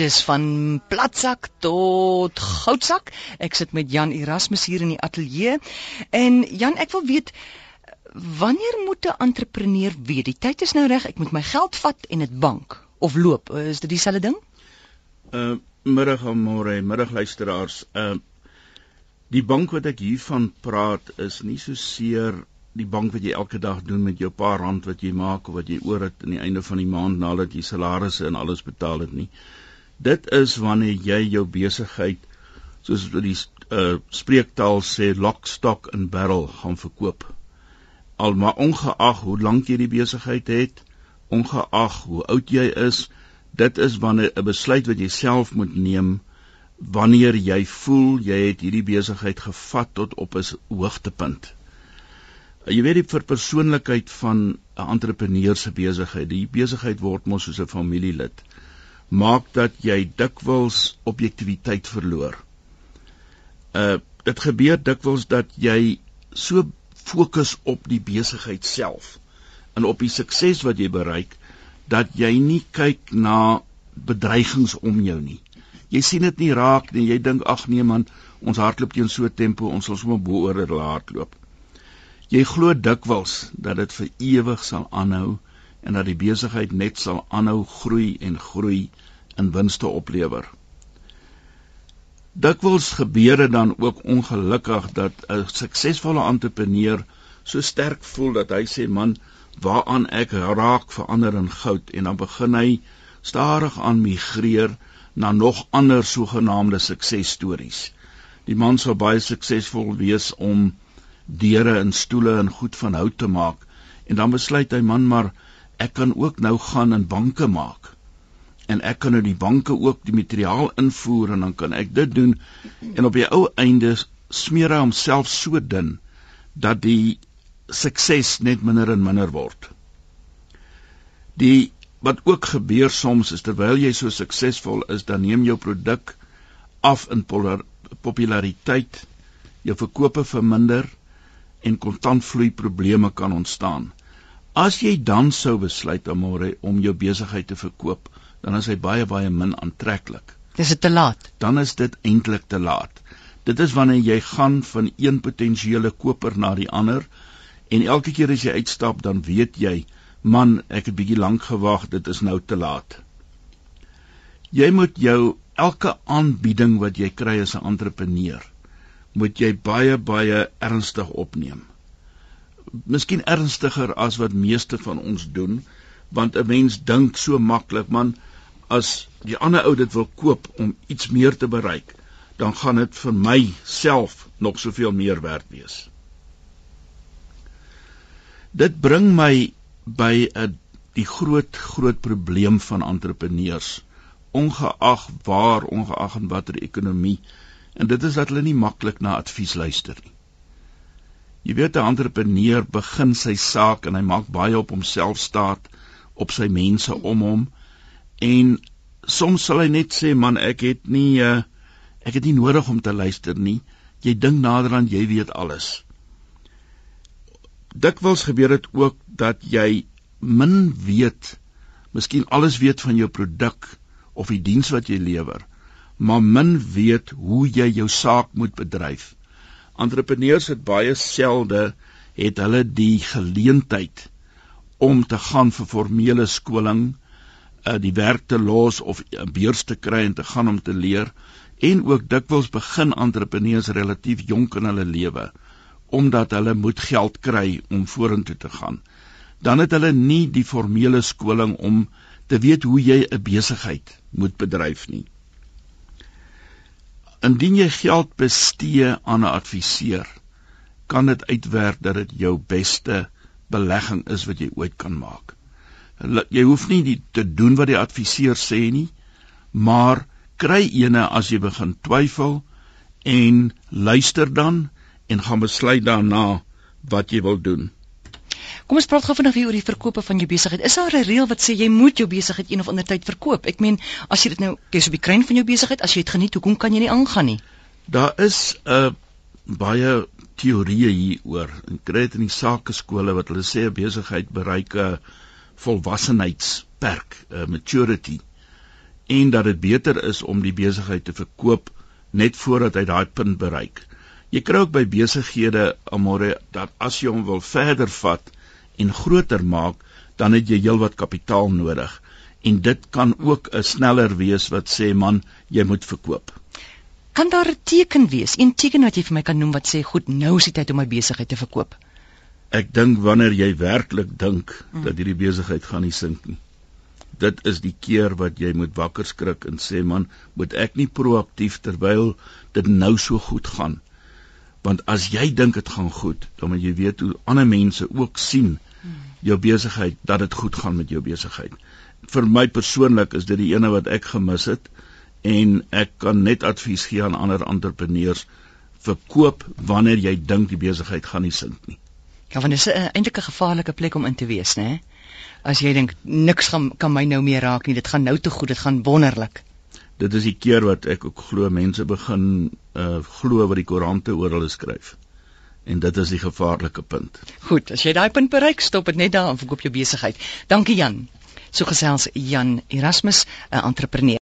Dis van platsak tot goudsak. Ek sit met Jan Erasmus hier in die ateljee. En Jan, ek wil weet wanneer moet 'n entrepreneur weet die tyd is nou reg, ek moet my geld vat en dit bank of loop? Is dit dieselfde ding? Uh middag en môre, middag luisteraars. Uh die bank wat ek hiervan praat is nie so seer die bank wat jy elke dag doen met jou paar rand wat jy maak of wat jy oor het aan die einde van die maand nadat jy salarisse en alles betaal het nie. Dit is wanneer jy jou besigheid soos die uh, spreektaal sê lock stock and barrel gaan verkoop. Al maar ongeag hoe lank jy die besigheid het, ongeag hoe oud jy is, dit is wanneer 'n besluit wat jy self moet neem wanneer jy voel jy het hierdie besigheid gevat tot op 'n hoogtepunt. Jy weet die verpersoonlikheid van 'n entrepreneur se besigheid, die besigheid word mos soos 'n familielid maak dat jy dikwels objektiviteit verloor. Uh dit gebeur dikwels dat jy so fokus op die besigheid self en op die sukses wat jy bereik dat jy nie kyk na bedreigings om jou nie. Jy sien dit nie raak nie. Jy dink ag nee man, ons hardloop teen so tempo, ons sal sommer bo oor dit hardloop. Jy glo dikwels dat dit vir ewig sal aanhou en dat die besigheid net sal aanhou groei en groei en winste oplewer. Dikwels gebeur dit dan ook ongelukkig dat 'n suksesvolle entrepreneur so sterk voel dat hy sê man, waaraan ek raak verander in goud en dan begin hy stadig aan migreer na nog ander sogenaamde suksesstories. Die man sou baie suksesvol wees om deure en stoele en goed van hout te maak en dan besluit hy man maar ek kan ook nou gaan in banke maak. En ek kan nou die banke ook die materiaal invoer en dan kan ek dit doen en op die ou einde smeer hy homself so dun dat die sukses net minder en minder word. Die wat ook gebeur soms is terwyl jy so suksesvol is, dan neem jou produk af in populariteit, jou verkope verminder en kontantvloei probleme kan ontstaan. As jy dan sou besluit môre om jou besigheid te verkoop, dan is hy baie baie min aantreklik. Dis dit te laat. Dan is dit eintlik te laat. Dit is wanneer jy gaan van een potensiële koper na die ander en elke keer as jy uitstap, dan weet jy, man, ek het bietjie lank gewag, dit is nou te laat. Jy moet jou elke aanbieding wat jy kry as 'n entrepreneur, moet jy baie baie ernstig opneem miskien ernstiger as wat meeste van ons doen want 'n mens dink so maklik man as die ander ou dit wil koop om iets meer te bereik dan gaan dit vir my self nog soveel meer werd wees. Dit bring my by 'n die groot groot probleem van entrepreneurs ongeag waar ongeag in watter ekonomie en dit is dat hulle nie maklik na advies luister nie Jy weet 'n entrepreneur begin sy saak en hy maak baie op homself staat, op sy mense om hom en soms sal hy net sê man ek het nie uh, ek het nie nodig om te luister nie. Jy dink nader aan jy weet alles. Dikwels gebeur dit ook dat jy min weet, miskien alles weet van jou produk of die diens wat jy lewer, maar min weet hoe jy jou saak moet bedryf entrepreneurs het baie selde het hulle die geleentheid om te gaan vir formele skoling, uh, die werk te los of 'n beurs te kry en te gaan om te leer en ook dikwels begin entrepreneurs relatief jonk in hulle lewe omdat hulle moet geld kry om vorentoe te gaan. Dan het hulle nie die formele skoling om te weet hoe jy 'n besigheid moet bedryf nie. Indien jy geld bestee aan 'n adviseur, kan dit uitwerk dat dit jou beste belegging is wat jy ooit kan maak. Jy hoef nie die, te doen wat die adviseur sê nie, maar kry ene as jy begin twyfel en luister dan en gaan besluit daarna wat jy wil doen. Kom ons praat gou vinnig weer oor die verkope van jou besigheid. Is daar 'n reël wat sê jy moet jou besigheid een of ander tyd verkoop? Ek meen, as jy dit nou jy's op die kruin van jou besigheid, as jy dit geniet, hoekom kan jy nie aangaan nie? Daar is 'n uh, baie teorieë hieroor. En kry dit in die sakeskole wat hulle sê 'n besigheid bereik 'n volwassenheidsperk, 'n maturity. en dat dit beter is om die besigheid te verkoop net voordat hy daai punt bereik. Jy kry ook by besighede amore dat as jy hom wil verder vat en groter maak, dan het jy heelwat kapitaal nodig en dit kan ook 'n sneller wees wat sê man, jy moet verkoop. Kan daar 'n teken wees, 'n teken wat jy vir my kan noem wat sê goed, nou is die tyd om my besigheid te verkoop? Ek dink wanneer jy werklik dink hmm. dat hierdie besigheid gaan nie sink nie. Dit is die keer wat jy moet wakker skrik en sê man, moet ek nie proaktief terwyl dit nou so goed gaan. Want as jy dink dit gaan goed, dan moet jy weet hoe ander mense ook sien hmm. Jou besigheid dat dit goed gaan met jou besigheid. Vir my persoonlik is dit die ene wat ek gemis het en ek kan net advies gee aan ander entrepreneurs verkoop wanneer jy dink die besigheid gaan nie sink nie. Ja, want dit is eintlik 'n gevaarlike plek om in te wees, né? As jy dink niks gaan kan my nou meer raak nie, dit gaan nou te goed, dit gaan wonderlik. Dit is die keer wat ek ook glo mense begin uh glo wat die koerante oral skryf. En dit is die gevaarlike punt. Goed, as jy daai punt bereik, stop dit net daar en verkoop jou besigheid. Dankie Jan. So gesels Jan Erasmus, 'n entrepreneur